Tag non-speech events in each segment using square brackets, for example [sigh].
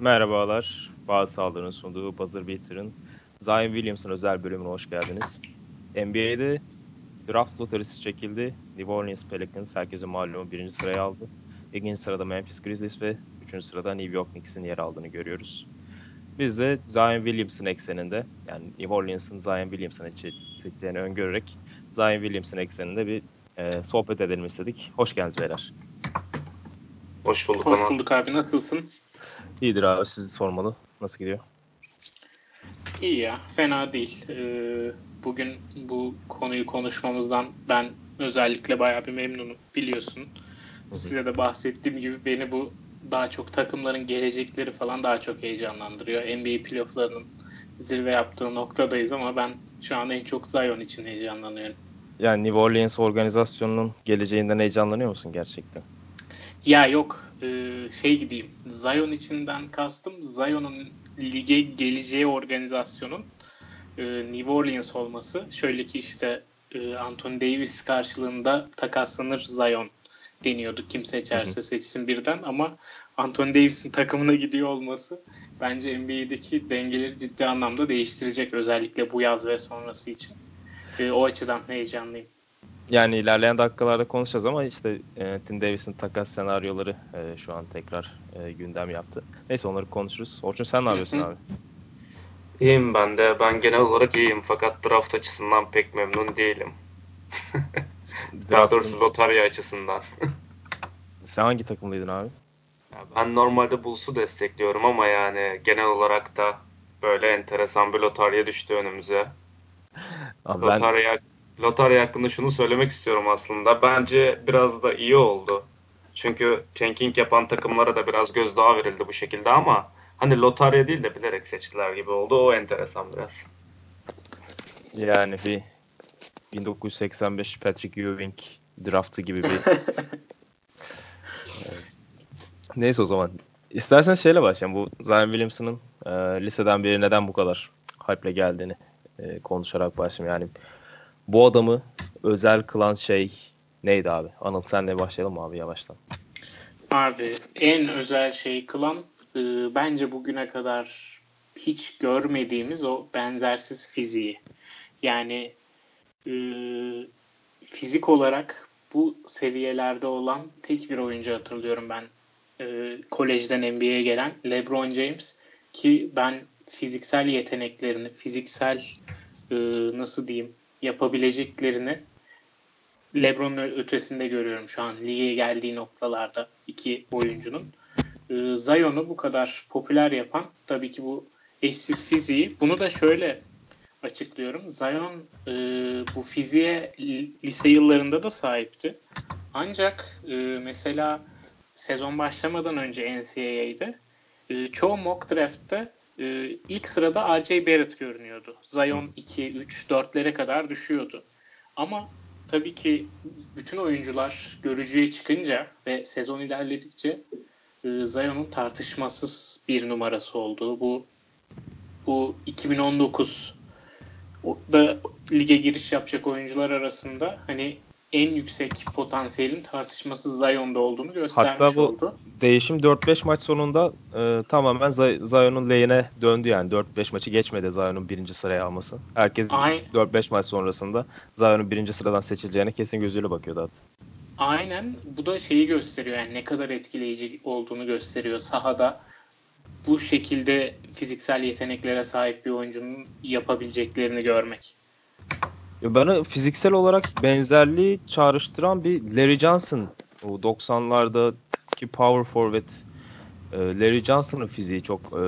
Merhabalar. Bazı sağlığının sunduğu Buzzer Beater'ın Zion Williamson özel bölümüne hoş geldiniz. NBA'de draft lotarisi çekildi. New Orleans Pelicans herkese malum birinci sırayı aldı. İkinci sırada Memphis Grizzlies ve üçüncü sırada New York Knicks'in yer aldığını görüyoruz. Biz de Zion Williamson ekseninde yani New Orleans'ın Zion Williamson'ı seçeceğini öngörerek Zion Williamson ekseninde bir e, sohbet edelim istedik. Hoş geldiniz beyler. Hoş bulduk. Hoş bulduk abi. Nasılsın? İyidir abi. Sizi sormalı. Nasıl gidiyor? İyi ya. Fena değil. Ee, bugün bu konuyu konuşmamızdan ben özellikle bayağı bir memnunum. Biliyorsun. Size de bahsettiğim gibi beni bu daha çok takımların gelecekleri falan daha çok heyecanlandırıyor. NBA playofflarının zirve yaptığı noktadayız ama ben şu an en çok Zion için heyecanlanıyorum. Yani New Orleans organizasyonunun geleceğinden heyecanlanıyor musun gerçekten? Ya yok e, şey gideyim. Zion içinden kastım Zion'un lige geleceği organizasyonun e, New Orleans olması. Şöyle ki işte e, Anthony Davis karşılığında takaslanır Zion deniyordu. Kim seçerse seçsin birden ama Anthony Davis'in takımına gidiyor olması bence NBA'deki dengeleri ciddi anlamda değiştirecek özellikle bu yaz ve sonrası için. E, o açıdan heyecanlıyım. Yani ilerleyen dakikalarda konuşacağız ama işte e, Tim Davis'in takas senaryoları e, şu an tekrar e, gündem yaptı. Neyse onları konuşuruz. Orçun sen ne yapıyorsun abi? İyiyim ben de. Ben genel olarak iyiyim fakat draft açısından pek memnun değilim. [laughs] Daha doğrusu lotarya açısından. [laughs] sen hangi takımlıydın abi? Ya ben normalde Bulls'u destekliyorum ama yani genel olarak da böyle enteresan bir lotarya düştü önümüze. Abi lotarya ben Lotarya hakkında şunu söylemek istiyorum aslında. Bence biraz da iyi oldu. Çünkü tanking yapan takımlara da biraz gözdağı verildi bu şekilde ama hani lotarya değil de bilerek seçtiler gibi oldu. O enteresan biraz. Yani bir 1985 Patrick Ewing draftı gibi bir [laughs] Neyse o zaman. İstersen şeyle başlayalım. Bu Zion Williamson'ın e, liseden beri neden bu kadar hype'le geldiğini e, konuşarak başlayalım. Yani bu adamı özel kılan şey neydi abi? Anıl senle başlayalım abi yavaştan. Abi en özel şey kılan e, bence bugüne kadar hiç görmediğimiz o benzersiz fiziği. Yani e, fizik olarak bu seviyelerde olan tek bir oyuncu hatırlıyorum ben. E, kolejden NBA'ye gelen LeBron James ki ben fiziksel yeteneklerini, fiziksel e, nasıl diyeyim yapabileceklerini LeBron'un ötesinde görüyorum şu an lige geldiği noktalarda iki oyuncunun. Ee, Zion'u bu kadar popüler yapan tabii ki bu eşsiz fiziği. Bunu da şöyle açıklıyorum. Zion e, bu fiziğe lise yıllarında da sahipti. Ancak e, mesela sezon başlamadan önce NCAA'de e, çoğu mock draft'ta e, ilk sırada R.J. Barrett görünüyordu. Zion 2, 3, 4'lere kadar düşüyordu. Ama tabii ki bütün oyuncular görücüye çıkınca ve sezon ilerledikçe e, Zion'un tartışmasız bir numarası olduğu bu bu 2019 da lige giriş yapacak oyuncular arasında hani en yüksek potansiyelin tartışmasız Zion'da olduğunu göstermiş Hatta bu oldu. değişim 4-5 maç sonunda e, tamamen Zion'un lehine döndü yani. 4-5 maçı geçmedi Zion'un birinci sıraya alması. Herkes Aynen. 4-5 maç sonrasında Zion'un birinci sıradan seçileceğine kesin gözüyle bakıyordu hatta. Aynen. Bu da şeyi gösteriyor yani ne kadar etkileyici olduğunu gösteriyor. Sahada bu şekilde fiziksel yeteneklere sahip bir oyuncunun yapabileceklerini görmek. Bana fiziksel olarak benzerliği çağrıştıran bir Larry Johnson. O 90'lardaki power forward e, Larry Johnson'ın fiziği çok e,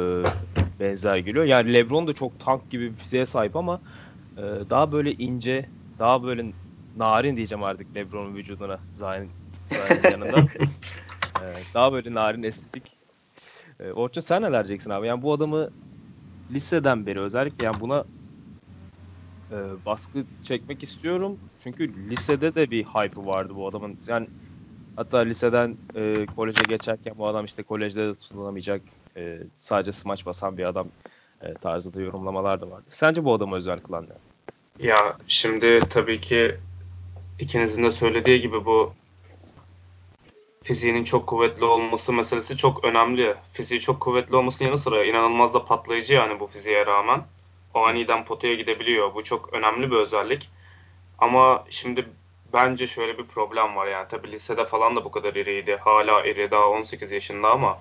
benzer geliyor. Yani LeBron da çok tank gibi bir fiziğe sahip ama e, daha böyle ince, daha böyle narin diyeceğim artık LeBron'un vücuduna Zion'ın yanında. [laughs] daha böyle narin estetik. Orçun sen neler diyeceksin abi? Yani bu adamı liseden beri özellikle yani buna e, baskı çekmek istiyorum. Çünkü lisede de bir hype vardı bu adamın. Yani hatta liseden e, koleje geçerken bu adam işte kolejde de tutunamayacak e, sadece smaç basan bir adam e, tarzında yorumlamalar da vardı. Sence bu adamı özel kılan ne? Ya şimdi tabii ki ikinizin de söylediği gibi bu fiziğinin çok kuvvetli olması meselesi çok önemli. Fiziği çok kuvvetli olmasının yanı sıra inanılmaz da patlayıcı yani bu fiziğe rağmen. O aniden potaya gidebiliyor. Bu çok önemli bir özellik. Ama şimdi bence şöyle bir problem var yani. Tabii lisede falan da bu kadar iriydi. Hala iri daha 18 yaşında ama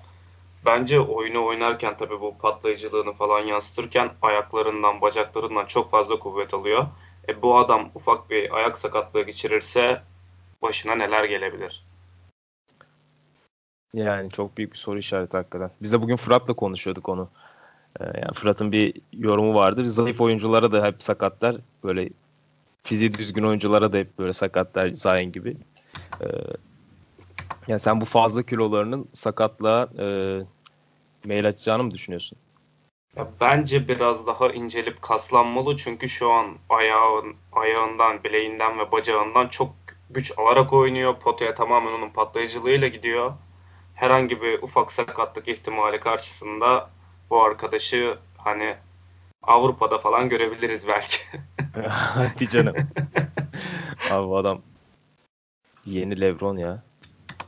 bence oyunu oynarken tabii bu patlayıcılığını falan yansıtırken ayaklarından, bacaklarından çok fazla kuvvet alıyor. E bu adam ufak bir ayak sakatlığı geçirirse başına neler gelebilir? Yani çok büyük bir soru işareti hakikaten. Biz de bugün Fırat'la konuşuyorduk onu. Ee, yani Fırat'ın bir yorumu vardır. Zayıf oyunculara da hep sakatlar. Böyle fiziği düzgün oyunculara da hep böyle sakatlar Zayn gibi. Ee, yani sen bu fazla kilolarının sakatlığa e, mail açacağını mı düşünüyorsun? Ya bence biraz daha incelip kaslanmalı çünkü şu an ayağın, ayağından, bileğinden ve bacağından çok güç alarak oynuyor. Potaya tamamen onun patlayıcılığıyla gidiyor. Herhangi bir ufak sakatlık ihtimali karşısında bu arkadaşı hani Avrupa'da falan görebiliriz belki. [laughs] Hadi canım. Abi bu adam yeni Lebron ya.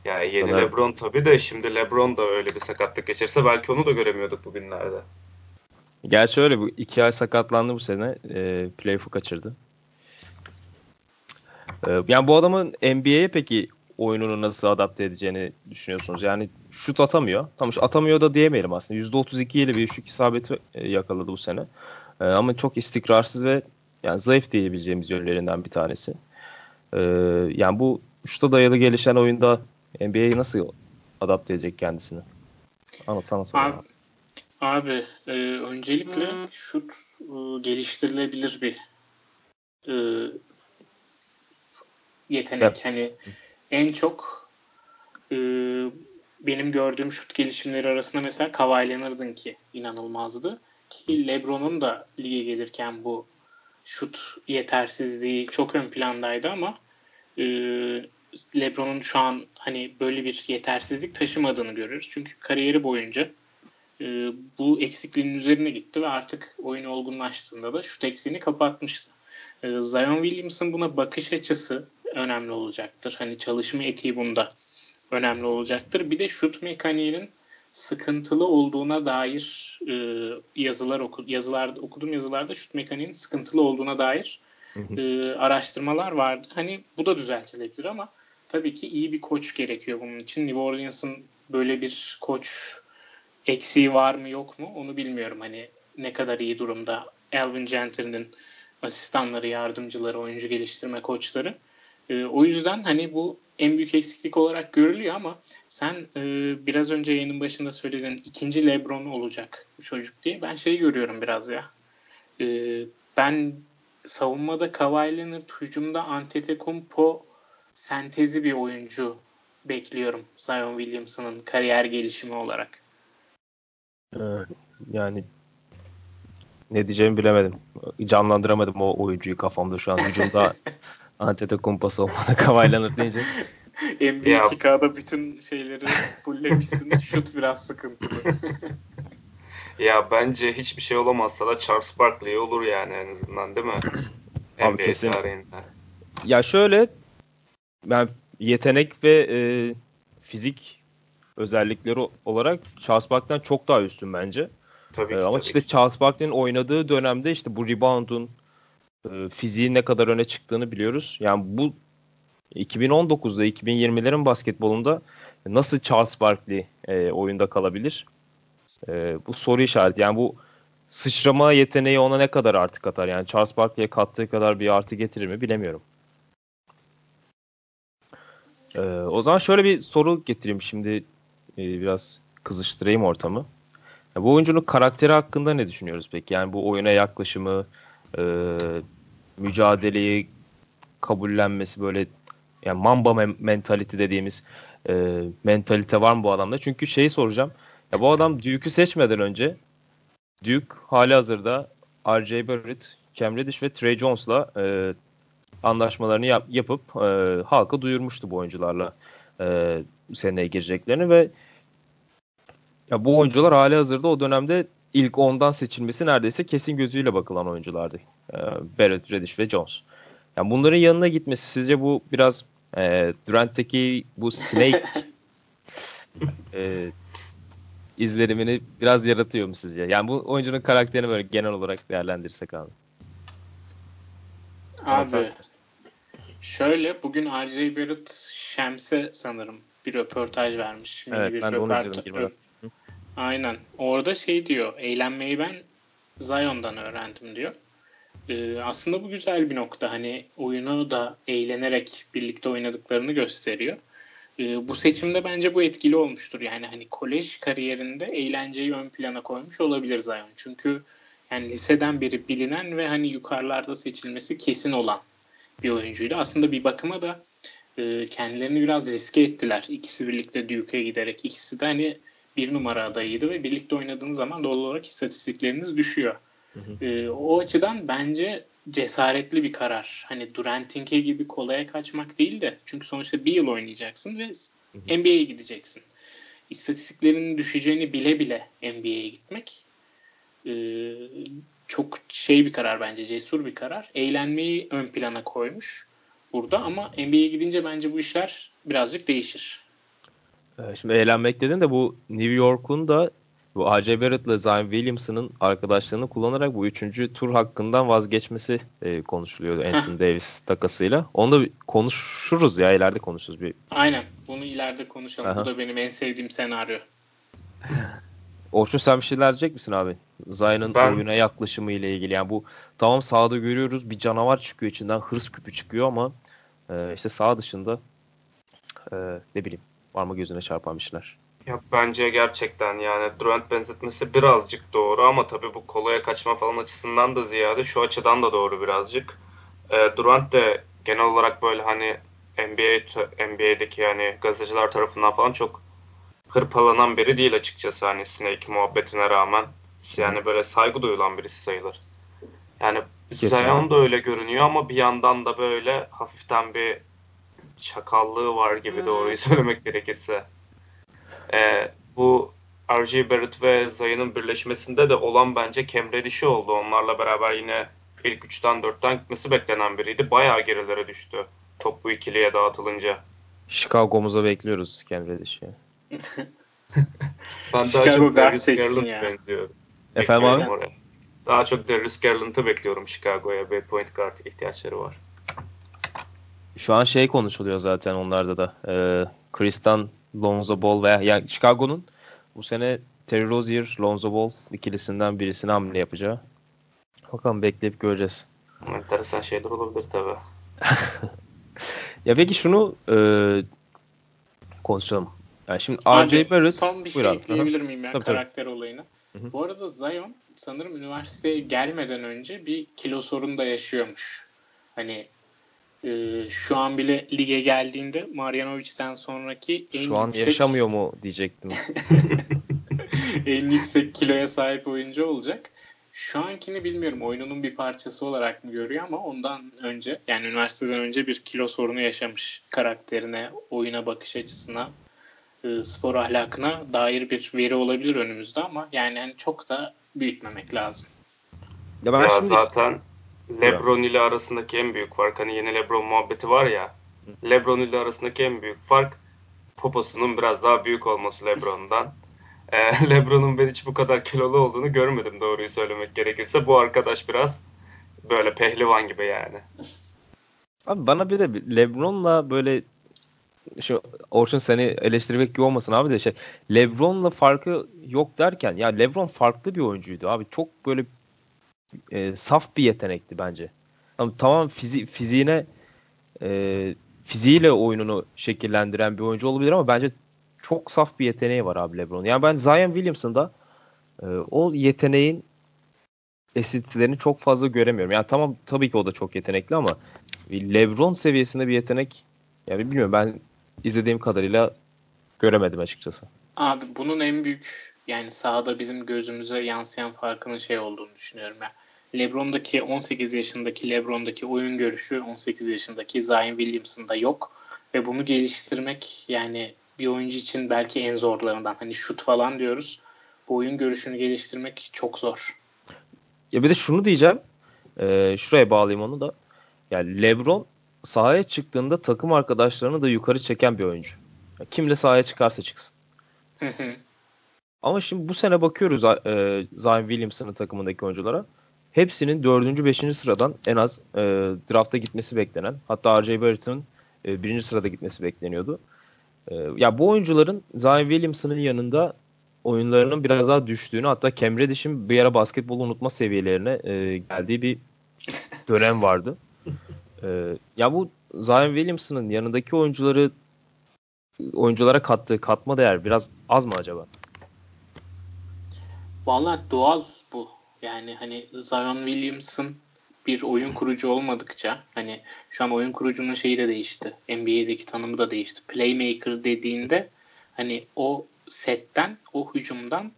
Ya yeni kadar... Lebron tabii de şimdi Lebron da öyle bir sakatlık geçirse belki onu da göremiyorduk bugünlerde. Gerçi öyle bu iki ay sakatlandı bu sene. E, playoff'u kaçırdı. E, yani bu adamın NBA'ye peki oyununu nasıl adapte edeceğini düşünüyorsunuz? Yani şut atamıyor. Tamam atamıyor da diyemeyelim aslında. %32 ile bir şut isabeti e, yakaladı bu sene. E, ama çok istikrarsız ve yani zayıf diyebileceğimiz yönlerinden bir tanesi. E, yani bu şuta dayalı gelişen oyunda NBA'yi nasıl adapte edecek kendisini? Anlatsana sonra. Abi, abi e, öncelikle şut e, geliştirilebilir bir e, yetenek. Evet. Hani en çok e, benim gördüğüm şut gelişimleri arasında mesela Kawhi Leonard'ın ki inanılmazdı. Ki LeBron'un da lige gelirken bu şut yetersizliği çok ön plandaydı ama e, LeBron'un şu an hani böyle bir yetersizlik taşımadığını görüyoruz. Çünkü kariyeri boyunca e, bu eksikliğin üzerine gitti ve artık oyun olgunlaştığında da şut eksiğini kapatmıştı. E, Zion Williamson buna bakış açısı önemli olacaktır. Hani çalışma etiği bunda önemli olacaktır. Bir de şut mekaniğinin sıkıntılı olduğuna dair e, yazılar oku, yazılarda okudum yazılarda şut mekaniğinin sıkıntılı olduğuna dair e, araştırmalar vardı. Hani bu da düzeltilebilir ama tabii ki iyi bir koç gerekiyor bunun için. New Orleans'ın böyle bir koç eksiği var mı yok mu onu bilmiyorum. Hani ne kadar iyi durumda Alvin Gentry'nin asistanları, yardımcıları, oyuncu geliştirme koçları. E, o yüzden hani bu en büyük eksiklik olarak görülüyor ama sen e, biraz önce yayının başında söylediğin ikinci Lebron olacak bu çocuk diye. Ben şeyi görüyorum biraz ya. E, ben savunmada Kawhi Leonard, hücumda Antetokounmpo sentezi bir oyuncu bekliyorum Zion Williamson'ın kariyer gelişimi olarak. Yani ne diyeceğimi bilemedim. Canlandıramadım o oyuncuyu kafamda şu an. Hücumda [laughs] Antetokounmpo'su olmadı [laughs] Kawhi Leonard deyince. [laughs] NBA 2K'da bütün şeyleri fulllemişsin. Şut biraz sıkıntılı. [laughs] ya bence hiçbir şey olamazsa da Charles Barkley olur yani en azından değil mi? [clears throat] Abi NBA kesin. tarihinde. Ya şöyle ben yetenek ve e, fizik özellikleri olarak Charles Barkley'den çok daha üstün bence. Tabii ki, ee, ama tabii işte ki. Charles Barkley'nin oynadığı dönemde işte bu rebound'un e, fiziği ne kadar öne çıktığını biliyoruz. Yani bu 2019'da 2020'lerin basketbolunda nasıl Charles Barkley e, oyunda kalabilir? E, bu soru işareti. Yani bu sıçrama yeteneği ona ne kadar artı katar? Yani Charles Barkley'e kattığı kadar bir artı getirir mi bilemiyorum. E, o zaman şöyle bir soru getireyim şimdi e, biraz kızıştırayım ortamı. Ya bu oyuncunun karakteri hakkında ne düşünüyoruz peki? Yani bu oyuna yaklaşımı, e, mücadeleyi kabullenmesi böyle yani mamba mentality dediğimiz e, mentalite var mı bu adamda? Çünkü şeyi soracağım. Ya bu adam Duke'ü seçmeden önce Duke hali hazırda R.J. Barrett, Cam Reddish ve Trey Jones'la e, anlaşmalarını yap, yapıp e, halka duyurmuştu bu oyuncularla e, seneye gireceklerini ve ya bu oyuncular hali hazırda o dönemde ilk ondan seçilmesi neredeyse kesin gözüyle bakılan oyunculardı. E, Barrett, Reddish ve Jones. Yani bunların yanına gitmesi sizce bu biraz e, Durant'teki bu snake [laughs] e, izlenimini biraz yaratıyor mu sizce? Yani bu oyuncunun karakterini böyle genel olarak değerlendirsek abi. Abi şöyle bugün R.J. Barrett Şems'e sanırım bir röportaj vermiş. Evet bir ben de onu izledim. Aynen. Orada şey diyor. Eğlenmeyi ben Zion'dan öğrendim diyor. Ee, aslında bu güzel bir nokta. Hani oyunu da eğlenerek birlikte oynadıklarını gösteriyor. Ee, bu seçimde bence bu etkili olmuştur. Yani hani kolej kariyerinde eğlenceyi ön plana koymuş olabilir Zion. Çünkü yani liseden beri bilinen ve hani yukarılarda seçilmesi kesin olan bir oyuncuydu. Aslında bir bakıma da e, kendilerini biraz riske ettiler. İkisi birlikte Duke'e giderek. İkisi de hani bir numara adayıydı ve birlikte oynadığınız zaman doğal olarak istatistikleriniz düşüyor. Hı hı. E, o açıdan bence cesaretli bir karar. Hani Durantinke gibi kolaya kaçmak değil de çünkü sonuçta bir yıl oynayacaksın ve NBA'ye gideceksin. İstatistiklerinin düşeceğini bile bile NBA'ye gitmek e, çok şey bir karar bence cesur bir karar. Eğlenmeyi ön plana koymuş burada ama NBA'ye gidince bence bu işler birazcık değişir. Ee, şimdi eğlenmek dedin de bu New York'un da bu A.J. Barrett'la Zion Williamson'ın arkadaşlarını kullanarak bu üçüncü tur hakkından vazgeçmesi e, konuşuluyordu Anthony Davis takasıyla. Onu da konuşuruz ya ileride konuşuruz. Bir... Aynen bunu ileride konuşalım. Aha. Bu da benim en sevdiğim senaryo. [laughs] Orçun sen bir şeyler diyecek misin abi? Zion'ın ben... oyuna yaklaşımı ile ilgili. Yani bu tamam sahada görüyoruz bir canavar çıkıyor içinden hırs küpü çıkıyor ama e, işte sağ dışında e, ne bileyim var mı gözüne çarpan bir şeyler? Ya bence gerçekten yani Durant benzetmesi birazcık doğru ama tabii bu kolaya kaçma falan açısından da ziyade şu açıdan da doğru birazcık. E, Durant de genel olarak böyle hani NBA NBA'deki yani gazeteciler tarafından falan çok hırpalanan biri değil açıkçası hani Snake muhabbetine rağmen. Yani böyle saygı duyulan birisi sayılır. Yani Zion da öyle görünüyor ama bir yandan da böyle hafiften bir çakallığı var gibi doğruyu söylemek gerekirse. Ee, bu R.J. Barrett ve Zion'ın birleşmesinde de olan bence Cam Reddish'i oldu. Onlarla beraber yine ilk üçten dörtten gitmesi beklenen biriydi. Bayağı gerilere düştü. Top bu ikiliye dağıtılınca. Chicago'muza bekliyoruz Cam Reddish'i. ben daha çok Darius Garland benziyorum. Efendim abi? Oraya. Daha çok Darius Garland'ı bekliyorum Chicago'ya. Bir point guard ihtiyaçları var. Şu an şey konuşuluyor zaten onlarda da. Ee, Kristan Lonzo Ball veya yani Chicago'nun bu sene Terry Rozier, Lonzo Ball ikilisinden birisini hamle yapacağı. Bakalım bekleyip göreceğiz. Enteresan şeyler olabilir tabi. [laughs] ya peki şunu e, konuşalım. Yani şimdi R.J. Barrett... Son bir şey abi. ekleyebilir miyim ya tabii, karakter tabii. olayına? Hı-hı. Bu arada Zion sanırım üniversiteye gelmeden önce bir kilo sorunu da yaşıyormuş. Hani e, şu an bile lige geldiğinde Marjanovic'den sonraki en Şu an yüksek... yaşamıyor mu diyecektim. [laughs] en yüksek kiloya sahip oyuncu olacak. Şu ankini bilmiyorum oyununun bir parçası olarak mı görüyor ama ondan önce yani üniversiteden önce bir kilo sorunu yaşamış karakterine, oyuna bakış açısına, e, spor ahlakına dair bir veri olabilir önümüzde ama yani, yani çok da büyütmemek lazım. Ya, ben ya şimdi... zaten LeBron ile arasındaki en büyük fark hani yeni LeBron muhabbeti var ya. LeBron ile arasındaki en büyük fark poposunun biraz daha büyük olması LeBron'dan. [laughs] ee, LeBron'un ben hiç bu kadar kilolu olduğunu görmedim doğruyu söylemek gerekirse. Bu arkadaş biraz böyle pehlivan gibi yani. Abi bana bir de LeBron'la böyle şu Orçun seni eleştirmek gibi olmasın abi de şey LeBron'la farkı yok derken ya LeBron farklı bir oyuncuydu abi. Çok böyle e, saf bir yetenekti bence. Ama tamam fizi fiziğine e, fiziğiyle oyununu şekillendiren bir oyuncu olabilir ama bence çok saf bir yeteneği var abi LeBron. Yani ben Zion Williamson'da e, o yeteneğin esintilerini çok fazla göremiyorum. Yani tamam tabii ki o da çok yetenekli ama LeBron seviyesinde bir yetenek yani bilmiyorum ben izlediğim kadarıyla göremedim açıkçası. Abi bunun en büyük yani sahada bizim gözümüze yansıyan farkının şey olduğunu düşünüyorum. Yani LeBron'daki 18 yaşındaki LeBron'daki oyun görüşü 18 yaşındaki Zion Williamson'da yok ve bunu geliştirmek yani bir oyuncu için belki en zorlarından. Hani şut falan diyoruz. Bu oyun görüşünü geliştirmek çok zor. Ya bir de şunu diyeceğim. E, şuraya bağlayayım onu da. Yani LeBron sahaya çıktığında takım arkadaşlarını da yukarı çeken bir oyuncu. Kimle sahaya çıkarsa çıksın. Ama şimdi bu sene bakıyoruz e, Zion Williamson'ın takımındaki oyunculara. Hepsinin 4. 5. sıradan en az e, drafta gitmesi beklenen. Hatta R.J. Barrett'ın e, 1. sırada gitmesi bekleniyordu. E, ya bu oyuncuların Zion Williamson'ın yanında oyunlarının biraz daha düştüğünü hatta Cam Reddish'in bir ara basketbolu unutma seviyelerine e, geldiği bir dönem vardı. E, ya bu Zion Williamson'ın yanındaki oyuncuları oyunculara kattığı katma değer biraz az mı acaba? Vallahi doğal bu. Yani hani Zion Williamson bir oyun kurucu olmadıkça hani şu an oyun kurucunun şeyi de değişti. NBA'deki tanımı da değişti. Playmaker dediğinde hani o setten, o hücumdan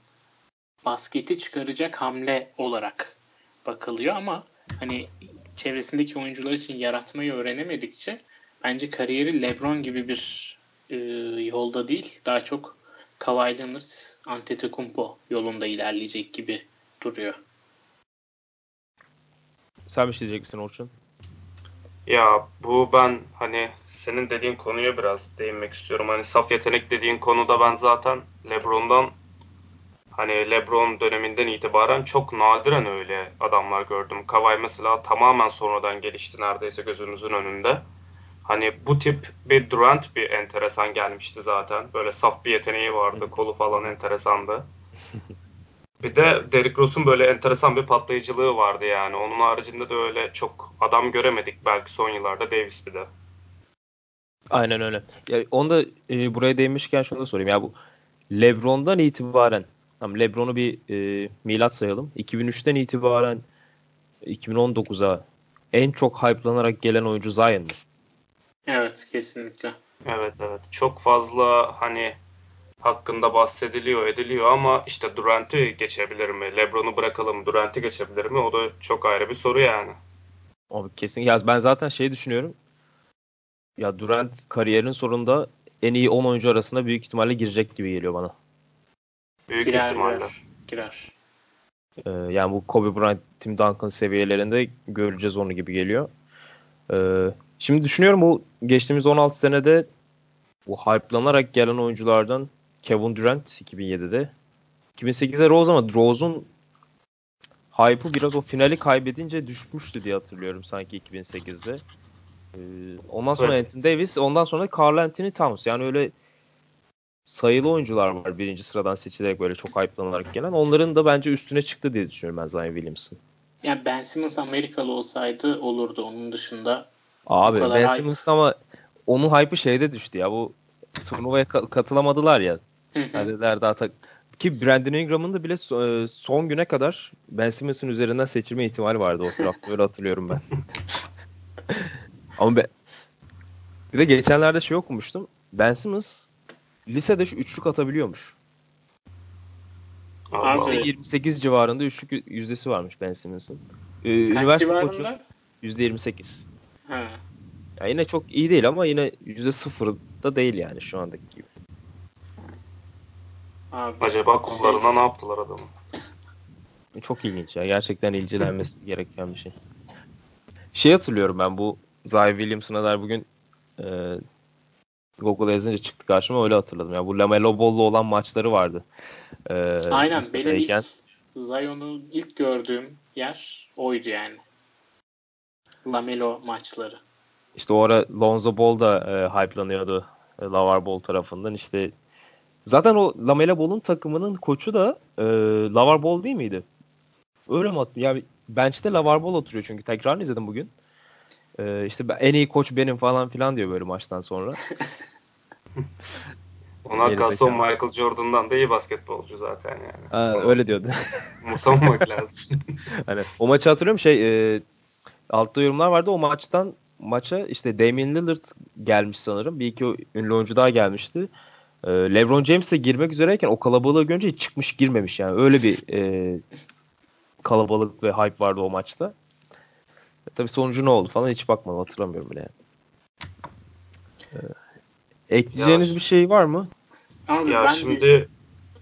basketi çıkaracak hamle olarak bakılıyor ama hani çevresindeki oyuncular için yaratmayı öğrenemedikçe bence kariyeri LeBron gibi bir e, yolda değil daha çok Kawhi Leonard, Antetokounmpo yolunda ilerleyecek gibi duruyor. Sen bir şey diyecek misin Orçun? Ya bu ben hani senin dediğin konuya biraz değinmek istiyorum. Hani saf yetenek dediğin konuda ben zaten LeBron'dan hani LeBron döneminden itibaren çok nadiren öyle adamlar gördüm. Kawhi mesela tamamen sonradan gelişti neredeyse gözümüzün önünde. Hani bu tip bir Durant bir enteresan gelmişti zaten. Böyle saf bir yeteneği vardı. Kolu falan enteresandı. [laughs] Bir de Derrick Rose'un böyle enteresan bir patlayıcılığı vardı yani. Onun haricinde de öyle çok adam göremedik belki son yıllarda Davis bir de. Aynen öyle. Ya onu da e, buraya değinmişken şunu da sorayım. Ya bu LeBron'dan itibaren tamam LeBron'u bir e, milat sayalım. 2003'ten itibaren 2019'a en çok hype'lanarak gelen oyuncu Zion mı? Evet kesinlikle. Evet evet. Çok fazla hani hakkında bahsediliyor, ediliyor ama işte Durant'i geçebilir mi? LeBron'u bırakalım, Durant'i geçebilir mi? O da çok ayrı bir soru yani. Abi kesin. Ya ben zaten şey düşünüyorum. Ya Durant kariyerinin sonunda en iyi 10 oyuncu arasında büyük ihtimalle girecek gibi geliyor bana. Büyük girer, ihtimalle. Girer. girer. Ee, yani bu Kobe Bryant, Tim Duncan seviyelerinde göreceğiz onu gibi geliyor. Ee, şimdi düşünüyorum bu geçtiğimiz 16 senede bu hype'lanarak gelen oyunculardan Kevin Durant 2007'de. 2008'de Rose ama Rose'un hype'ı biraz o finali kaybedince düşmüştü diye hatırlıyorum sanki 2008'de. Ee, ondan sonra evet. Anthony Davis, ondan sonra Carl Anthony Towns. Yani öyle sayılı oyuncular var birinci sıradan seçilerek böyle çok hype'lanarak gelen. Onların da bence üstüne çıktı diye düşünüyorum ben Zion Williamson. Yani Ben Simmons Amerikalı olsaydı olurdu. Onun dışında Abi Ben Simmons ama onun hype'ı şeyde düştü ya. Bu turnuvaya katılamadılar ya. Dediler daha tak ki Brandon Ingram'ın da bile e, son güne kadar Ben Simmons'ın üzerinden seçilme ihtimali vardı o draft. Öyle hatırlıyorum ben. [laughs] Ama be, bir de geçenlerde şey okumuştum. Ben Simmons lisede şu üçlük atabiliyormuş. Abi. 28 civarında üçlük yüzdesi varmış Ben Simmons'ın. Ee, üniversite civarında? koçu %28. Ha. Ya yine çok iyi değil ama yine %0 da değil yani şu andaki gibi. Abi, Acaba kollarına şey... ne yaptılar adamı? Çok ilginç ya. Gerçekten incelenmesi [laughs] gereken bir şey. Şey hatırlıyorum ben bu Zay Williamson'a dair bugün e, Google'a yazınca çıktı karşıma öyle hatırladım. Ya bu Lamelo Ball'lu olan maçları vardı. E, Aynen benim ilk Zion'u ilk gördüğüm yer oydu yani. Lamelo maçları. İşte o ara Lonzo Ball da e, hype'lanıyordu e, Lavar Ball tarafından. İşte Zaten o Lamela Ball'un takımının koçu da e, Lavar Ball değil miydi? Öyle mi? Yani bench'te Lavar Ball oturuyor çünkü tekrar izledim bugün. E, işte en iyi koç benim falan filan diyor böyle maçtan sonra. [laughs] Ona kalson Michael Jordan'dan da iyi basketbolcu zaten yani. Ha, öyle diyordu. [laughs] Musammak lazım. [laughs] hani, o maçı hatırlıyorum şey e, altta yorumlar vardı o maçtan maça işte Damian Lillard gelmiş sanırım. Bir iki ünlü oyuncu daha gelmişti. Ee, LeBron James de girmek üzereyken o kalabalığı görünce hiç çıkmış girmemiş yani. Öyle bir e, kalabalık ve hype vardı o maçta. E, tabii sonucu ne oldu falan hiç bakmadım hatırlamıyorum bile. Yani. E, ekleyeceğiniz ya, bir şey var mı? Abi ya ben şimdi bir,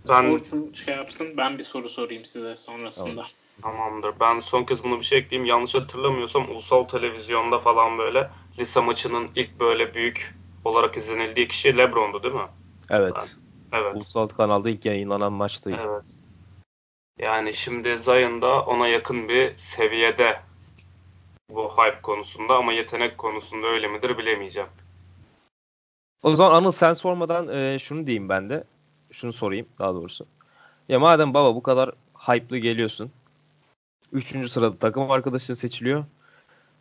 ben Orçun şey yapsın ben bir soru sorayım size sonrasında. Tamam. Tamamdır. Ben son kez bunu bir şey ekleyeyim. Yanlış hatırlamıyorsam ulusal televizyonda falan böyle lise maçının ilk böyle büyük olarak izlenildiği kişi LeBron'du değil mi? Evet. Ben, evet. Ulusal kanalda ilk yayınlanan maçtı. Evet. Yani şimdi Zion da ona yakın bir seviyede bu hype konusunda ama yetenek konusunda öyle midir bilemeyeceğim. O zaman Anıl sen sormadan e, şunu diyeyim ben de. Şunu sorayım daha doğrusu. Ya madem baba bu kadar hype'lı geliyorsun. Üçüncü sırada takım arkadaşı seçiliyor.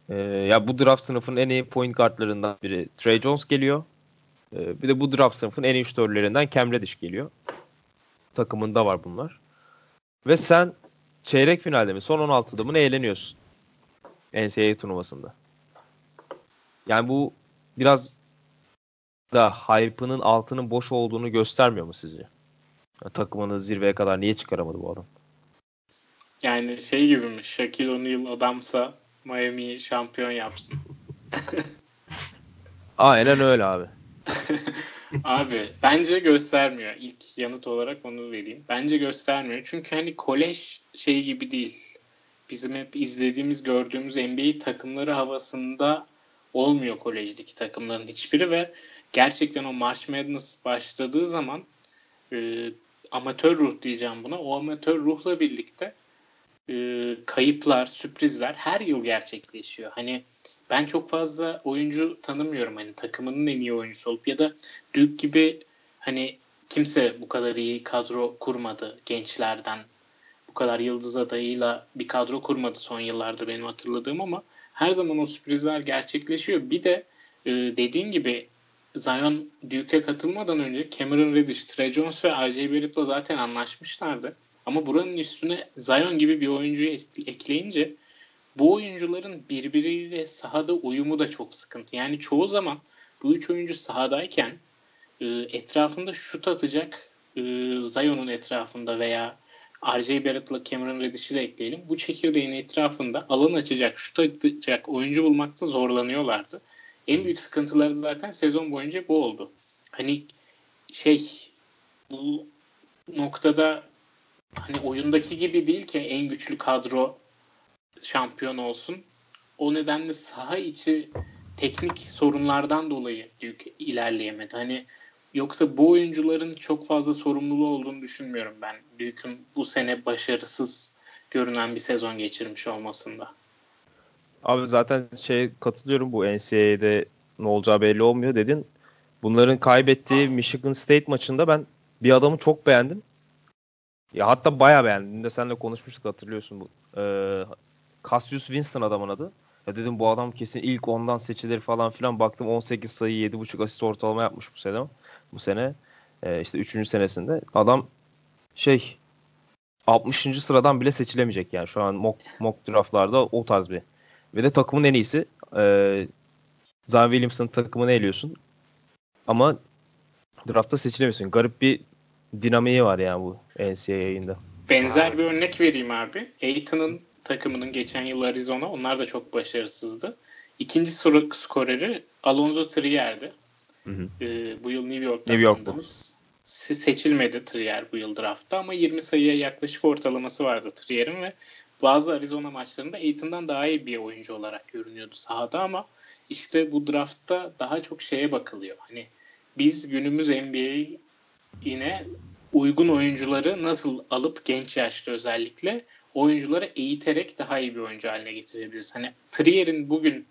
Ee, ya bu draft sınıfının en iyi point guardlarından biri Trey Jones geliyor. Ee, bir de bu draft sınıfının en iyi şutörlerinden Cam Reddish geliyor. Takımında var bunlar. Ve sen çeyrek finalde mi son 16'da mı ne eğleniyorsun? NCAA turnuvasında. Yani bu biraz da hype'ının altının boş olduğunu göstermiyor mu sizce? Ya, takımını zirveye kadar niye çıkaramadı bu adam? Yani şey gibi mi? Shaquille O'Neal adamsa Miami'yi şampiyon yapsın. Aynen öyle abi. [laughs] abi bence göstermiyor. İlk yanıt olarak onu vereyim. Bence göstermiyor. Çünkü hani kolej şey gibi değil. Bizim hep izlediğimiz, gördüğümüz NBA takımları havasında olmuyor kolejdeki takımların hiçbiri ve gerçekten o March Madness başladığı zaman e, amatör ruh diyeceğim buna. O amatör ruhla birlikte e, kayıplar, sürprizler her yıl gerçekleşiyor. Hani ben çok fazla oyuncu tanımıyorum hani takımının en iyi oyuncusu olup ya da Duke gibi hani kimse bu kadar iyi kadro kurmadı gençlerden. Bu kadar yıldız adayıyla bir kadro kurmadı son yıllarda benim hatırladığım ama her zaman o sürprizler gerçekleşiyor. Bir de e, dediğin gibi Zion Duke'e katılmadan önce Cameron Reddish, Trey Jones ve R.J. Barrett'la zaten anlaşmışlardı. Ama buranın üstüne Zion gibi bir oyuncuyu ekleyince bu oyuncuların birbiriyle sahada uyumu da çok sıkıntı. Yani çoğu zaman bu üç oyuncu sahadayken e, etrafında şut atacak e, Zion'un etrafında veya R.J. Barrett'la Cameron Reddish'i de ekleyelim. Bu çekirdeğin etrafında alan açacak, şut atacak oyuncu bulmakta zorlanıyorlardı. En büyük sıkıntıları zaten sezon boyunca bu oldu. Hani şey bu noktada hani oyundaki gibi değil ki en güçlü kadro şampiyon olsun. O nedenle saha içi teknik sorunlardan dolayı Duke ilerleyemedi. Hani yoksa bu oyuncuların çok fazla sorumluluğu olduğunu düşünmüyorum ben. Duke'un bu sene başarısız görünen bir sezon geçirmiş olmasında. Abi zaten şey katılıyorum bu NCAA'de ne olacağı belli olmuyor dedin. Bunların kaybettiği Michigan State maçında ben bir adamı çok beğendim. Ya hatta bayağı beğendim. De senle konuşmuştuk hatırlıyorsun bu. Ee, Cassius Winston adamın adı. Ya dedim bu adam kesin ilk ondan seçilir falan filan. Baktım 18 sayı 7.5 asist ortalama yapmış bu sene. Bu sene e, işte 3. senesinde. Adam şey 60. sıradan bile seçilemeyecek yani. Şu an mock, mock draftlarda o tarz bir. Ve de takımın en iyisi. E, Zion Williamson takımını eliyorsun. Ama draftta seçilemiyorsun. Garip bir dinamiği var yani bu NCAA'inde. Benzer bir örnek vereyim abi. Aiton'un takımının geçen yıl Arizona onlar da çok başarısızdı. İkinci soru skoreri Alonzo Trier'di. Hı hı. Ee, bu yıl New York'ta New York'ta. seçilmedi Trier bu yıl draftta ama 20 sayıya yaklaşık ortalaması vardı Trier'in ve bazı Arizona maçlarında Aiton'dan daha iyi bir oyuncu olarak görünüyordu sahada ama işte bu draftta daha çok şeye bakılıyor. Hani biz günümüz NBA yine uygun oyuncuları nasıl alıp genç yaşta özellikle oyuncuları eğiterek daha iyi bir oyuncu haline getirebiliriz. Hani Trier'in bugün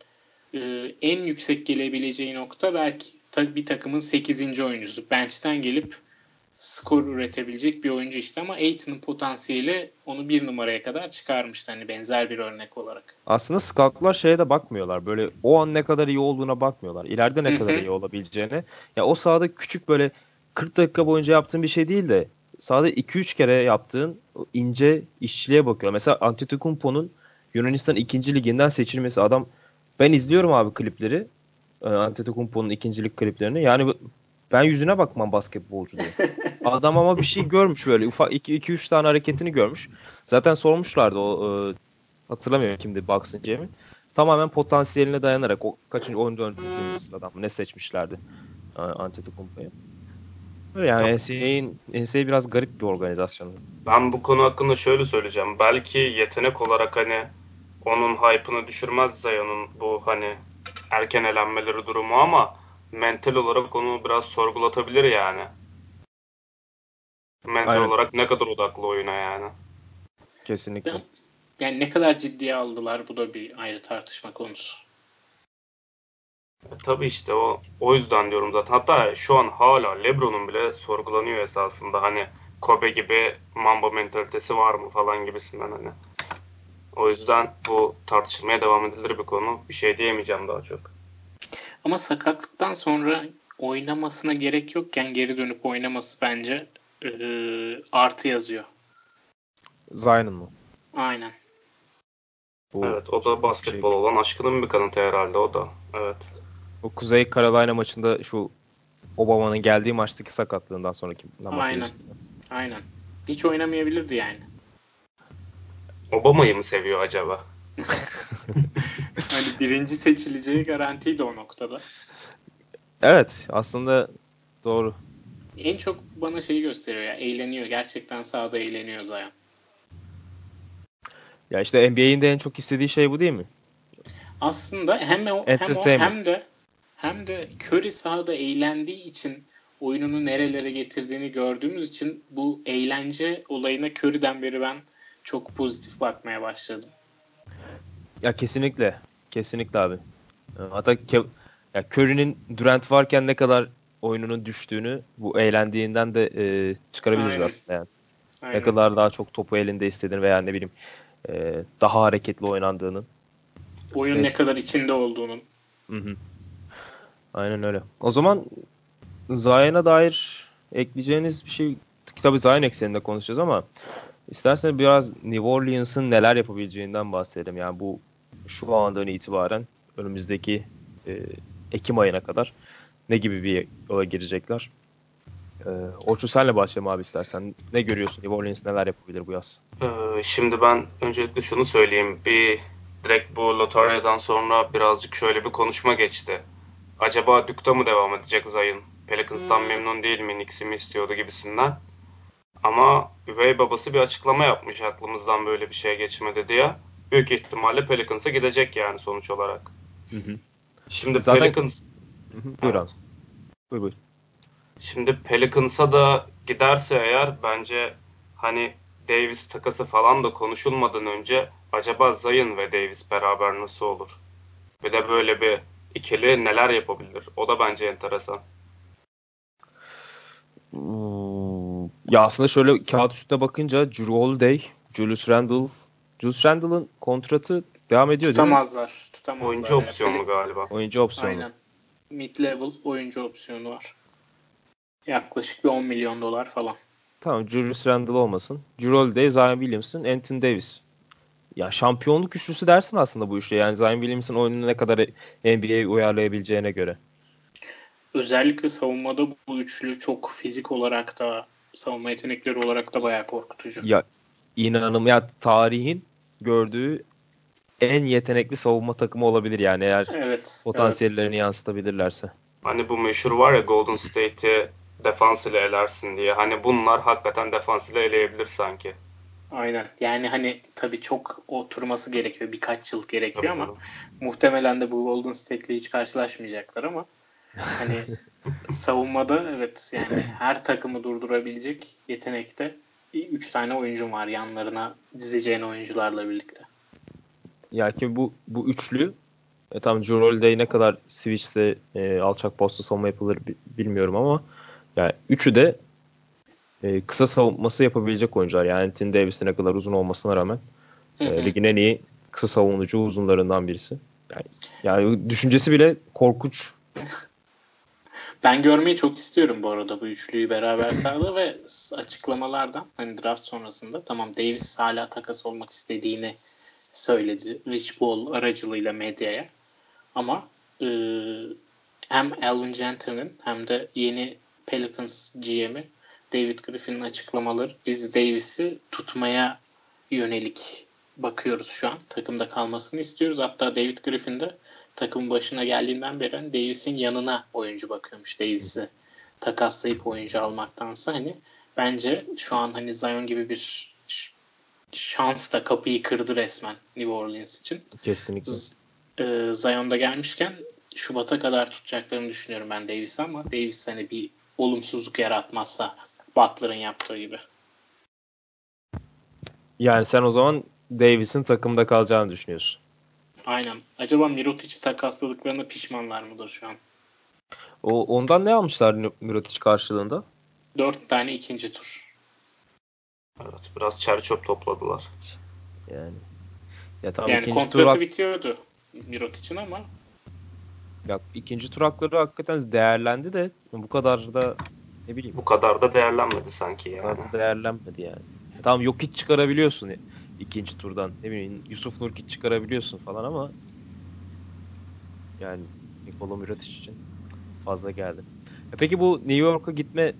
e, en yüksek gelebileceği nokta belki bir takımın 8. oyuncusu. Bench'ten gelip skor üretebilecek bir oyuncu işte ama Aiton'un potansiyeli onu bir numaraya kadar çıkarmıştı hani benzer bir örnek olarak. Aslında scoutlar şeye de bakmıyorlar. Böyle o an ne kadar iyi olduğuna bakmıyorlar. İleride ne kadar iyi olabileceğine. Ya o sahada küçük böyle 40 dakika boyunca yaptığın bir şey değil de sahada 2-3 kere yaptığın ince işçiliğe bakıyor. Mesela Antetokounmpo'nun Yunanistan 2. liginden seçilmesi adam ben izliyorum abi klipleri. E, Antetokounmpo'nun ikincilik kliplerini. Yani ben yüzüne bakmam basketbolcu diye. [laughs] Adam ama bir şey görmüş böyle. Ufak 2-3 tane hareketini görmüş. Zaten sormuşlardı o e, hatırlamıyorum kimdi Bucks'ın Cem'i. Tamamen potansiyeline dayanarak o kaçıncı 14. sıradan ne seçmişlerdi e, Antetokounmpo'yu. Yani NCAA'nin NCAA biraz garip bir organizasyon. Ben bu konu hakkında şöyle söyleyeceğim. Belki yetenek olarak hani onun hype'ını düşürmez Zion'un bu hani erken elenmeleri durumu ama mental olarak onu biraz sorgulatabilir yani. Mental Aynen. olarak ne kadar odaklı oyuna yani. Kesinlikle. Yani ne kadar ciddiye aldılar bu da bir ayrı tartışma konusu. Tabii işte o o yüzden diyorum zaten. Hatta şu an hala LeBron'un bile sorgulanıyor esasında. Hani Kobe gibi Mamba mentalitesi var mı falan gibisinden hani. O yüzden bu tartışılmaya devam edilir bir konu. Bir şey diyemeyeceğim daha çok. Ama sakatlıktan sonra oynamasına gerek yokken geri dönüp oynaması bence e, artı yazıyor. Zion'ın mı? Aynen. Bu evet o da basketbol şey... olan aşkının bir kanıtı herhalde o da. Evet. O Kuzey Carolina maçında şu Obama'nın geldiği maçtaki sakatlığından sonraki Aynen. Aynen. Hiç oynamayabilirdi yani. Obama'yı mı seviyor acaba? [laughs] hani birinci seçileceği garantiydi o noktada. Evet aslında doğru. En çok bana şeyi gösteriyor ya eğleniyor. Gerçekten sahada eğleniyor Zion. Ya işte NBA'in de en çok istediği şey bu değil mi? Aslında hem o hem, o, hem de hem de Curry sahada eğlendiği için oyununu nerelere getirdiğini gördüğümüz için bu eğlence olayına Curry'den beri ben çok pozitif bakmaya başladım. Ya kesinlikle. Kesinlikle abi. Hatta Kev ya Curry'nin Durant varken ne kadar oyununun düştüğünü bu eğlendiğinden de e, çıkarabiliriz Aynen. aslında yani. Aynen. Ne kadar daha çok topu elinde istediğini veya ne bileyim e, daha hareketli oynandığının. Oyun Neyse. ne kadar içinde olduğunun. Hı hı. Aynen öyle. O zaman Zion'a dair ekleyeceğiniz bir şey tabii Zion ekseninde konuşacağız ama isterseniz biraz New Orleans'ın neler yapabileceğinden bahsedelim. Yani bu şu andan itibaren önümüzdeki e, Ekim ayına kadar ne gibi bir yola girecekler? E, Orçun senle başlayalım abi istersen. Ne görüyorsun? New Orleans neler yapabilir bu yaz? Ee, şimdi ben öncelikle şunu söyleyeyim. Bir direkt bu lotaryadan sonra birazcık şöyle bir konuşma geçti. Acaba Duke'da mı devam edecek Zayn? Pelicans'tan memnun değil mi? Knicks'i mi istiyordu gibisinden. Ama üvey babası bir açıklama yapmış aklımızdan böyle bir şey geçmedi diye. Büyük ihtimalle Pelicans'a gidecek yani sonuç olarak. Hı hı. Şimdi Zaten... Pelicans... Hı hı. Buyur evet. Buyur buyur. Şimdi Pelicans'a da giderse eğer bence hani Davis takası falan da konuşulmadan önce acaba Zayn ve Davis beraber nasıl olur? Bir de böyle bir ikili neler yapabilir? O da bence enteresan. Hmm, ya aslında şöyle kağıt üstüne bakınca Drew Holiday, Julius Randle, Julius Randle'ın kontratı devam ediyor tutamazlar, değil mi? Tutamazlar. Oyuncu opsiyonu galiba. Oyuncu opsiyonu. Aynen. Mid level oyuncu opsiyonu var. Yaklaşık bir 10 milyon dolar falan. Tamam Julius Randle olmasın. Drew Holiday, Zion Williamson, Anthony Davis. Ya şampiyonluk üçlüsü dersin aslında bu üçlü. Yani Zion Williamson oyununu ne kadar NBA'ye uyarlayabileceğine göre. Özellikle savunmada bu üçlü çok fizik olarak da savunma yetenekleri olarak da bayağı korkutucu. Ya inanım ya tarihin gördüğü en yetenekli savunma takımı olabilir yani eğer evet, potansiyellerini evet. yansıtabilirlerse. Hani bu meşhur var ya Golden State'i defans ile elersin diye. Hani bunlar hakikaten defans ile eleyebilir sanki. Aynen. Yani hani tabii çok oturması gerekiyor. Birkaç yıl gerekiyor tabii, ama tabii. muhtemelen de bu Golden State'le hiç karşılaşmayacaklar ama hani [laughs] savunmada evet yani her takımı durdurabilecek yetenekte 3 tane oyuncum var yanlarına dizeceğin oyuncularla birlikte. Ya ki bu bu üçlü e, tam Holiday ne kadar switch'te e, alçak posta savunma yapılır bilmiyorum ama yani üçü de e, kısa savunması yapabilecek oyuncular. Yani Tim Davis'in ne kadar uzun olmasına rağmen E, ligin en iyi kısa savunucu uzunlarından birisi. Yani, yani düşüncesi bile korkunç. [laughs] Ben görmeyi çok istiyorum bu arada bu üçlüyü beraber sahada ve açıklamalardan hani draft sonrasında tamam Davis hala takas olmak istediğini söyledi Rich Paul aracılığıyla medyaya. Ama e, hem Alvin Gentry'nin hem de yeni Pelicans GM'i David Griffin'in açıklamaları biz Davis'i tutmaya yönelik bakıyoruz şu an. Takımda kalmasını istiyoruz. Hatta David Griffin de takımın başına geldiğinden beri hani Davis'in yanına oyuncu bakıyormuş. Davis'i takaslayıp oyuncu almaktansa hani bence şu an hani Zion gibi bir şans da kapıyı kırdı resmen New Orleans için. Kesinlikle. Z- e, Zion'da gelmişken Şubat'a kadar tutacaklarını düşünüyorum ben Davis ama Davis hani bir olumsuzluk yaratmazsa Butler'ın yaptığı gibi. Yani sen o zaman Davis'in takımda kalacağını düşünüyorsun. Aynen. Acaba Mirotic'i takasladıklarında pişmanlar mıdır şu an? O, ondan ne almışlar Mirotic karşılığında? Dört tane ikinci tur. Evet biraz çer çöp topladılar. Yani ya tamam, yani ikinci kontratı tur bitiyordu Mirotic'in ama ya ikinci tur hakları hakikaten değerlendi de bu kadar da ne bileyim. Bu kadar da değerlenmedi sanki yani. Kadar da değerlenmedi yani. Tamam yok hiç çıkarabiliyorsun ikinci turdan. Ne bileyim Yusuf Nurkic çıkarabiliyorsun falan ama yani Nikola Mirotic için fazla geldi. E peki bu New York'a gitme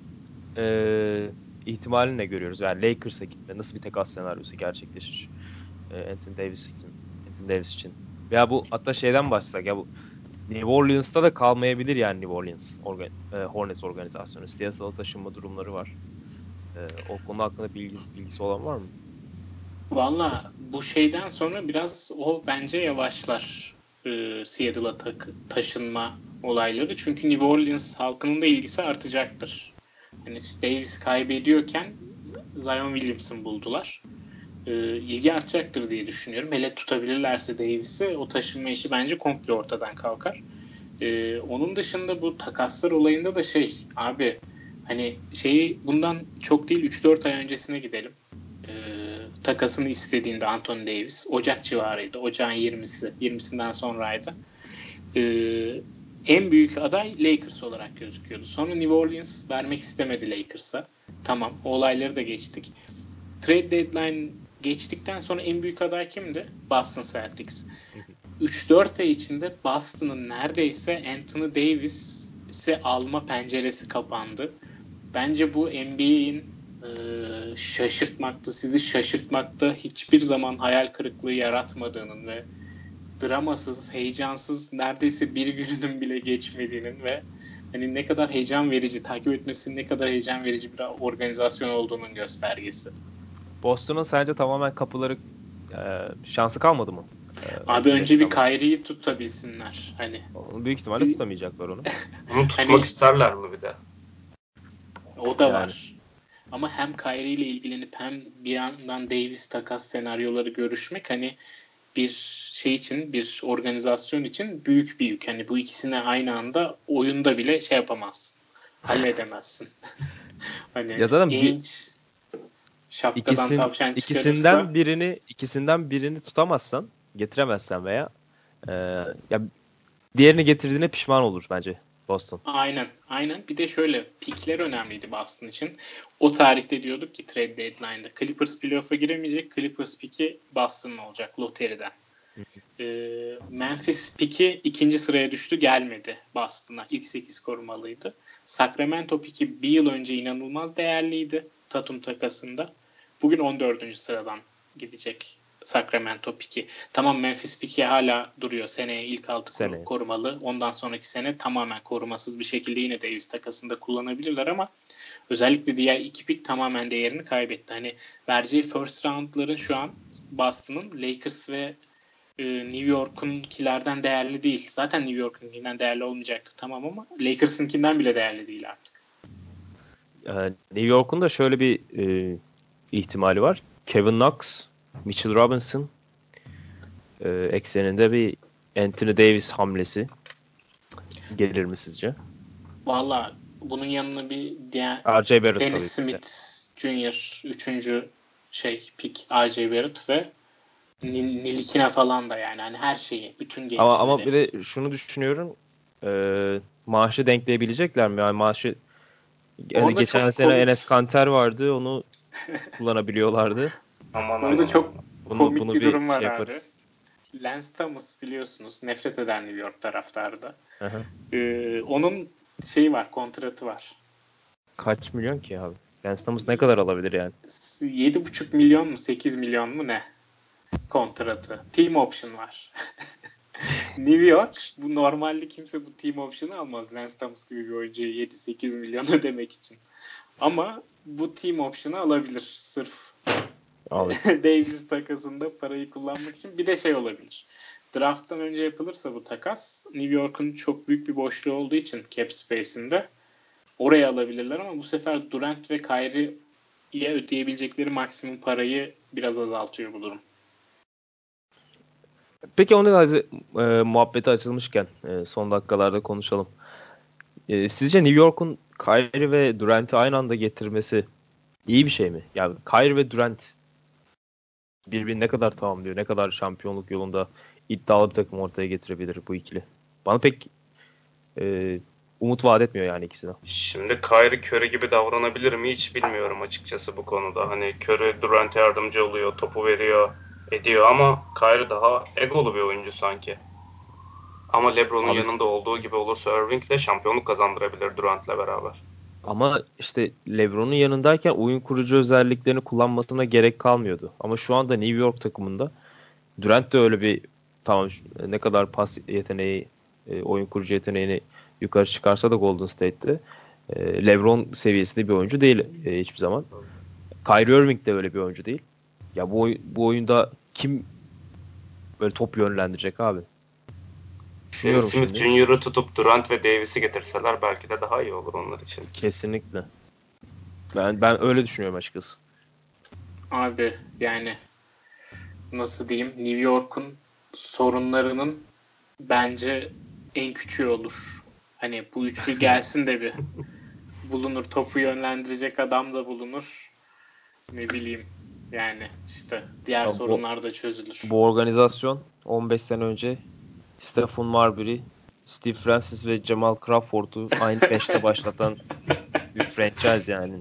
e, ihtimalini ne görüyoruz? Yani Lakers'a gitme nasıl bir takas senaryosu gerçekleşir? E, Anthony Davis için. Anthony Davis için. Veya bu hatta şeyden başlasak ya bu New Orleans'ta da kalmayabilir yani New Orleans organ, e, Hornets organizasyonu. Siyasal taşınma durumları var. E, o konu hakkında bilgi, bilgisi olan var mı? Valla bu şeyden sonra biraz o bence yavaşlar e, Seattle'a ta- taşınma olayları. Çünkü New Orleans halkının da ilgisi artacaktır. Hani Davis kaybediyorken Zion Williamson buldular. E, ilgi artacaktır diye düşünüyorum. Hele tutabilirlerse Davis'i o taşınma işi bence komple ortadan kalkar. E, onun dışında bu takaslar olayında da şey abi hani şeyi bundan çok değil 3-4 ay öncesine gidelim. E, takasını istediğinde Anthony Davis Ocak civarıydı. Ocağın 20'si 20'sinden sonraydı. E, en büyük aday Lakers olarak gözüküyordu. Sonra New Orleans vermek istemedi Lakers'a. Tamam olayları da geçtik. Trade deadline geçtikten sonra en büyük aday kimdi? Boston Celtics. 3-4 ay içinde Boston'ın neredeyse Anthony Davis'i alma penceresi kapandı. Bence bu NBA'in e, şaşırtmakta, sizi şaşırtmakta hiçbir zaman hayal kırıklığı yaratmadığının ve dramasız, heyecansız neredeyse bir gününün bile geçmediğinin ve hani ne kadar heyecan verici, takip etmesinin ne kadar heyecan verici bir organizasyon olduğunun göstergesi. Boston'un sence tamamen kapıları e, şansı kalmadı mı? E, Abi önce bir Kyrie'yi tutabilsinler. Hani büyük ihtimalle bir... tutamayacaklar onu. [laughs] Onu tutmak hani... isterler mi bir de? O da yani. var. Ama hem Kyrie ile ilgilenip hem bir yandan Davis takas senaryoları görüşmek hani bir şey için bir organizasyon için büyük bir yük. Hani bu ikisine aynı anda oyunda bile şey yapamazsın. Halledemezsin. [laughs] hani ya zaten bir, şapkadan İkisin, tavşan ikisinden birini ikisinden birini tutamazsan, getiremezsen veya e, ya diğerini getirdiğine pişman olur bence Boston. Aynen. Aynen. Bir de şöyle pikler önemliydi Boston için. O tarihte diyorduk ki trade deadline'da Clippers playoff'a giremeyecek. Clippers piki Boston'ın olacak loteriden. ee, Memphis piki ikinci sıraya düştü gelmedi Boston'a. İlk 8 korumalıydı. Sacramento piki bir yıl önce inanılmaz değerliydi Tatum takasında. Bugün 14. sıradan gidecek Sacramento piki. Tamam Memphis piki hala duruyor. Seneye ilk altı Seneye. korumalı. Ondan sonraki sene tamamen korumasız bir şekilde yine Davis takasında kullanabilirler ama özellikle diğer iki pik tamamen değerini kaybetti. Hani vereceği first roundların şu an Boston'ın Lakers ve e, New York'unkilerden değerli değil. Zaten New York'unkinden değerli olmayacaktı tamam ama Lakers'ınkinden bile değerli değil artık. Ee, New York'un da şöyle bir e, ihtimali var. Kevin Knox Mitchell Robinson e, ekseninde bir Anthony Davis hamlesi gelir mi sizce? Valla bunun yanına bir diğer R.J. Barrett Dennis Smith Jr. üçüncü şey pick R.J. Barrett ve Nilikina falan da yani hani her şeyi bütün gençleri. Ama, ama bir de şunu düşünüyorum e, maaşı denkleyebilecekler mi? Yani maaşı yani geçen sene komik. Enes Kanter vardı onu kullanabiliyorlardı. [laughs] Aman Burada çok bunu, komik bunu bir, bir durum var şey abi. Lance Thomas biliyorsunuz nefret eden New York taraftarı da. Ee, onun şeyi var, kontratı var. Kaç milyon ki abi? Lance Thomas ne kadar alabilir yani? 7,5 milyon mu 8 milyon mu ne? Kontratı. Team option var. [laughs] New York bu normalde kimse bu team option'ı almaz. Lance Thomas gibi bir oyuncuya 7-8 milyon [laughs] ödemek için. Ama bu team option'ı alabilir. Sırf [laughs] Davis takasında parayı kullanmak için. Bir de şey olabilir. drafttan önce yapılırsa bu takas New York'un çok büyük bir boşluğu olduğu için cap space'inde oraya alabilirler ama bu sefer Durant ve Kyrie'ye ödeyebilecekleri maksimum parayı biraz azaltıyor bu durum. Peki da e, muhabbeti açılmışken e, son dakikalarda konuşalım. E, sizce New York'un Kyrie ve Durant'i aynı anda getirmesi iyi bir şey mi? Yani Kyrie ve Durant birbirini ne kadar tamamlıyor, ne kadar şampiyonluk yolunda iddialı bir takım ortaya getirebilir bu ikili. Bana pek e, umut vaat etmiyor yani ikisine. Şimdi Kyrie Curry gibi davranabilir mi hiç bilmiyorum açıkçası bu konuda. Hani Curry Durant'e yardımcı oluyor, topu veriyor, ediyor ama Kyrie daha egolu bir oyuncu sanki. Ama LeBron'un yanında olduğu gibi olursa Irving de şampiyonluk kazandırabilir Durant'le beraber. Ama işte LeBron'un yanındayken oyun kurucu özelliklerini kullanmasına gerek kalmıyordu. Ama şu anda New York takımında Durant de öyle bir tamam ne kadar pas yeteneği, e, oyun kurucu yeteneğini yukarı çıkarsa da Golden State'te e, LeBron seviyesinde bir oyuncu değil e, hiçbir zaman. Kyrie Irving de öyle bir oyuncu değil. Ya bu bu oyunda kim böyle top yönlendirecek abi? Düşünüyorum Smith Jr.'ı tutup Durant ve Davis'i getirseler belki de daha iyi olur onlar için. Kesinlikle. Ben ben öyle düşünüyorum açıkçası. Abi yani nasıl diyeyim New York'un sorunlarının bence en küçüğü olur. Hani bu üçlü [laughs] gelsin de bir bulunur. Topu yönlendirecek adam da bulunur. Ne bileyim yani işte diğer ya sorunlar da çözülür. Bu organizasyon 15 sene önce Stephen Marbury, Steve Francis ve Jamal Crawford'u aynı beşte [laughs] başlatan bir franchise yani.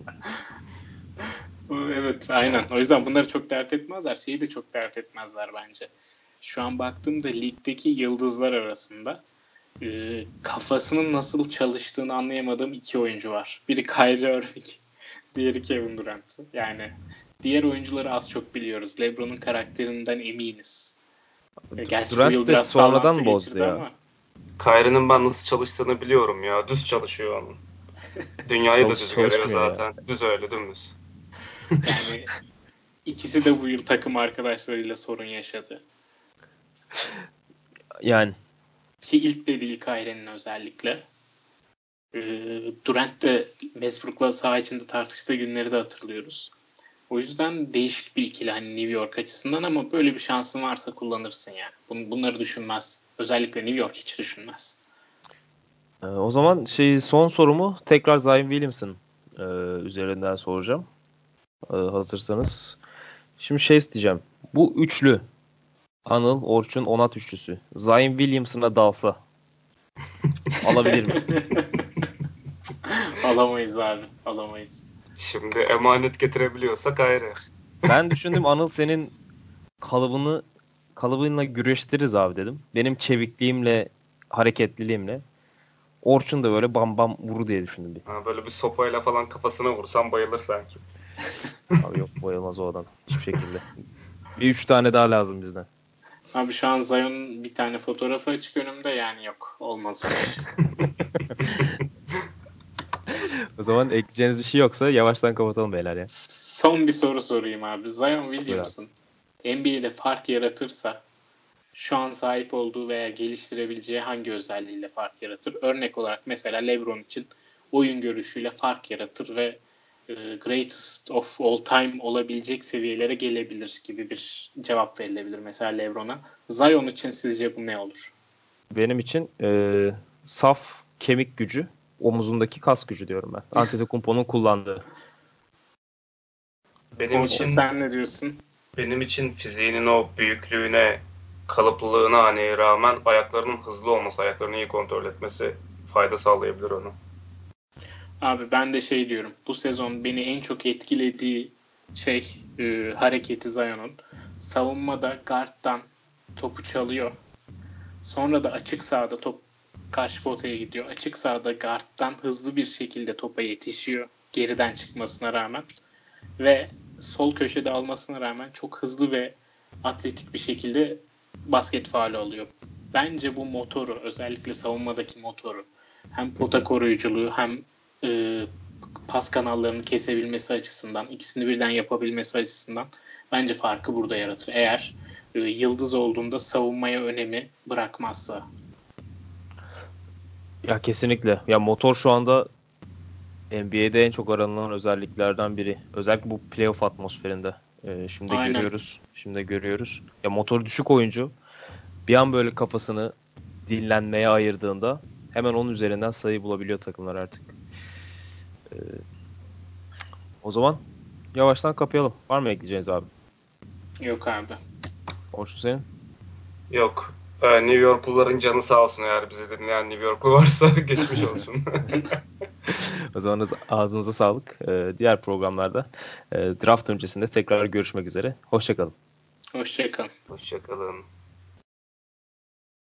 Evet aynen. O yüzden bunları çok dert etmezler. Şeyi de çok dert etmezler bence. Şu an baktığımda ligdeki yıldızlar arasında e, kafasının nasıl çalıştığını anlayamadığım iki oyuncu var. Biri Kyrie Irving, [laughs] diğeri Kevin Durant. Yani diğer oyuncuları az çok biliyoruz. LeBron'un karakterinden eminiz. Gerçi Durant bu yıl biraz sonradan bozdu ya. Ama. Kyrie'nin ben nasıl çalıştığını biliyorum ya. Düz çalışıyor onun. [laughs] Dünyayı da düz görüyor zaten. Ya. Düz öyle dümdüz. Yani ikisi de bu yıl takım arkadaşlarıyla sorun yaşadı. Yani ki ilk de değil Kyrie'nin özellikle. Ee, Durant de Westbrook'la saha içinde tartıştığı günleri de hatırlıyoruz. O yüzden değişik bir ikili hani New York açısından ama böyle bir şansın varsa kullanırsın yani. Bun, bunları düşünmez. Özellikle New York hiç düşünmez. Ee, o zaman şey son sorumu tekrar Zion Williamson e, üzerinden soracağım. E, hazırsanız. Şimdi şey isteyeceğim. Bu üçlü Anıl, Orçun, Onat üçlüsü. Zion Williamson'a dalsa [laughs] alabilir mi? Alamayız abi. Alamayız. Şimdi emanet getirebiliyorsak ayrı. [laughs] Ben düşündüm Anıl senin kalıbını kalıbınla güreştiririz abi dedim. Benim çevikliğimle, hareketliliğimle. Orçun da böyle bam bam vuru diye düşündüm. Bir. Ha, böyle bir sopayla falan kafasına vursam bayılır sanki. [laughs] Abi yok bayılmaz o adam. Hiçbir şekilde. Bir üç tane daha lazım bizden. Abi şu an Zion bir tane fotoğrafı açık önümde yani yok. Olmaz [laughs] o zaman ekleyeceğiniz bir şey yoksa yavaştan kapatalım beyler ya. Son bir soru sorayım abi. Zion Williamson NBA'de fark yaratırsa şu an sahip olduğu veya geliştirebileceği hangi özelliğiyle fark yaratır? Örnek olarak mesela LeBron için oyun görüşüyle fark yaratır ve e, greatest of all time olabilecek seviyelere gelebilir gibi bir cevap verilebilir mesela LeBron'a. Zion için sizce bu ne olur? Benim için e, saf kemik gücü, omuzundaki kas gücü diyorum ben. Antetokounmpo'nun kullandığı. Benim için sen ne diyorsun? Benim için fiziğinin o büyüklüğüne, kalıplılığına hani rağmen ayaklarının hızlı olması, ayaklarını iyi kontrol etmesi fayda sağlayabilir ona. Abi ben de şey diyorum. Bu sezon beni en çok etkilediği şey e, hareketi Zion'un. Savunmada guard'dan topu çalıyor. Sonra da açık sahada top karşı potaya gidiyor. Açık sahada guard'dan hızlı bir şekilde topa yetişiyor. Geriden çıkmasına rağmen. Ve sol köşede almasına rağmen çok hızlı ve atletik bir şekilde basket faali alıyor. Bence bu motoru özellikle savunmadaki motoru hem pota koruyuculuğu hem e, pas kanallarını kesebilmesi açısından, ikisini birden yapabilmesi açısından bence farkı burada yaratır. Eğer e, yıldız olduğunda savunmaya önemi bırakmazsa. Ya kesinlikle. Ya motor şu anda NBA'de en çok aranılan özelliklerden biri. Özellikle bu playoff atmosferinde. Ee, şimdi Aynen. görüyoruz. Şimdi görüyoruz. Ya motor düşük oyuncu bir an böyle kafasını dinlenmeye ayırdığında hemen onun üzerinden sayı bulabiliyor takımlar artık. Ee, o zaman yavaştan kapayalım. Var mı ekleyeceğiniz abi? Yok abi. Orçun senin? Yok. Ee, New Yorkluların canı sağ olsun eğer bizi dinleyen New Yorklu varsa [laughs] geçmiş [laughs] olsun. [laughs] o zaman ağzınıza sağlık. Ee, diğer programlarda e, draft öncesinde tekrar görüşmek üzere. Hoşçakalın. Hoşçakalın. Hoşçakalın.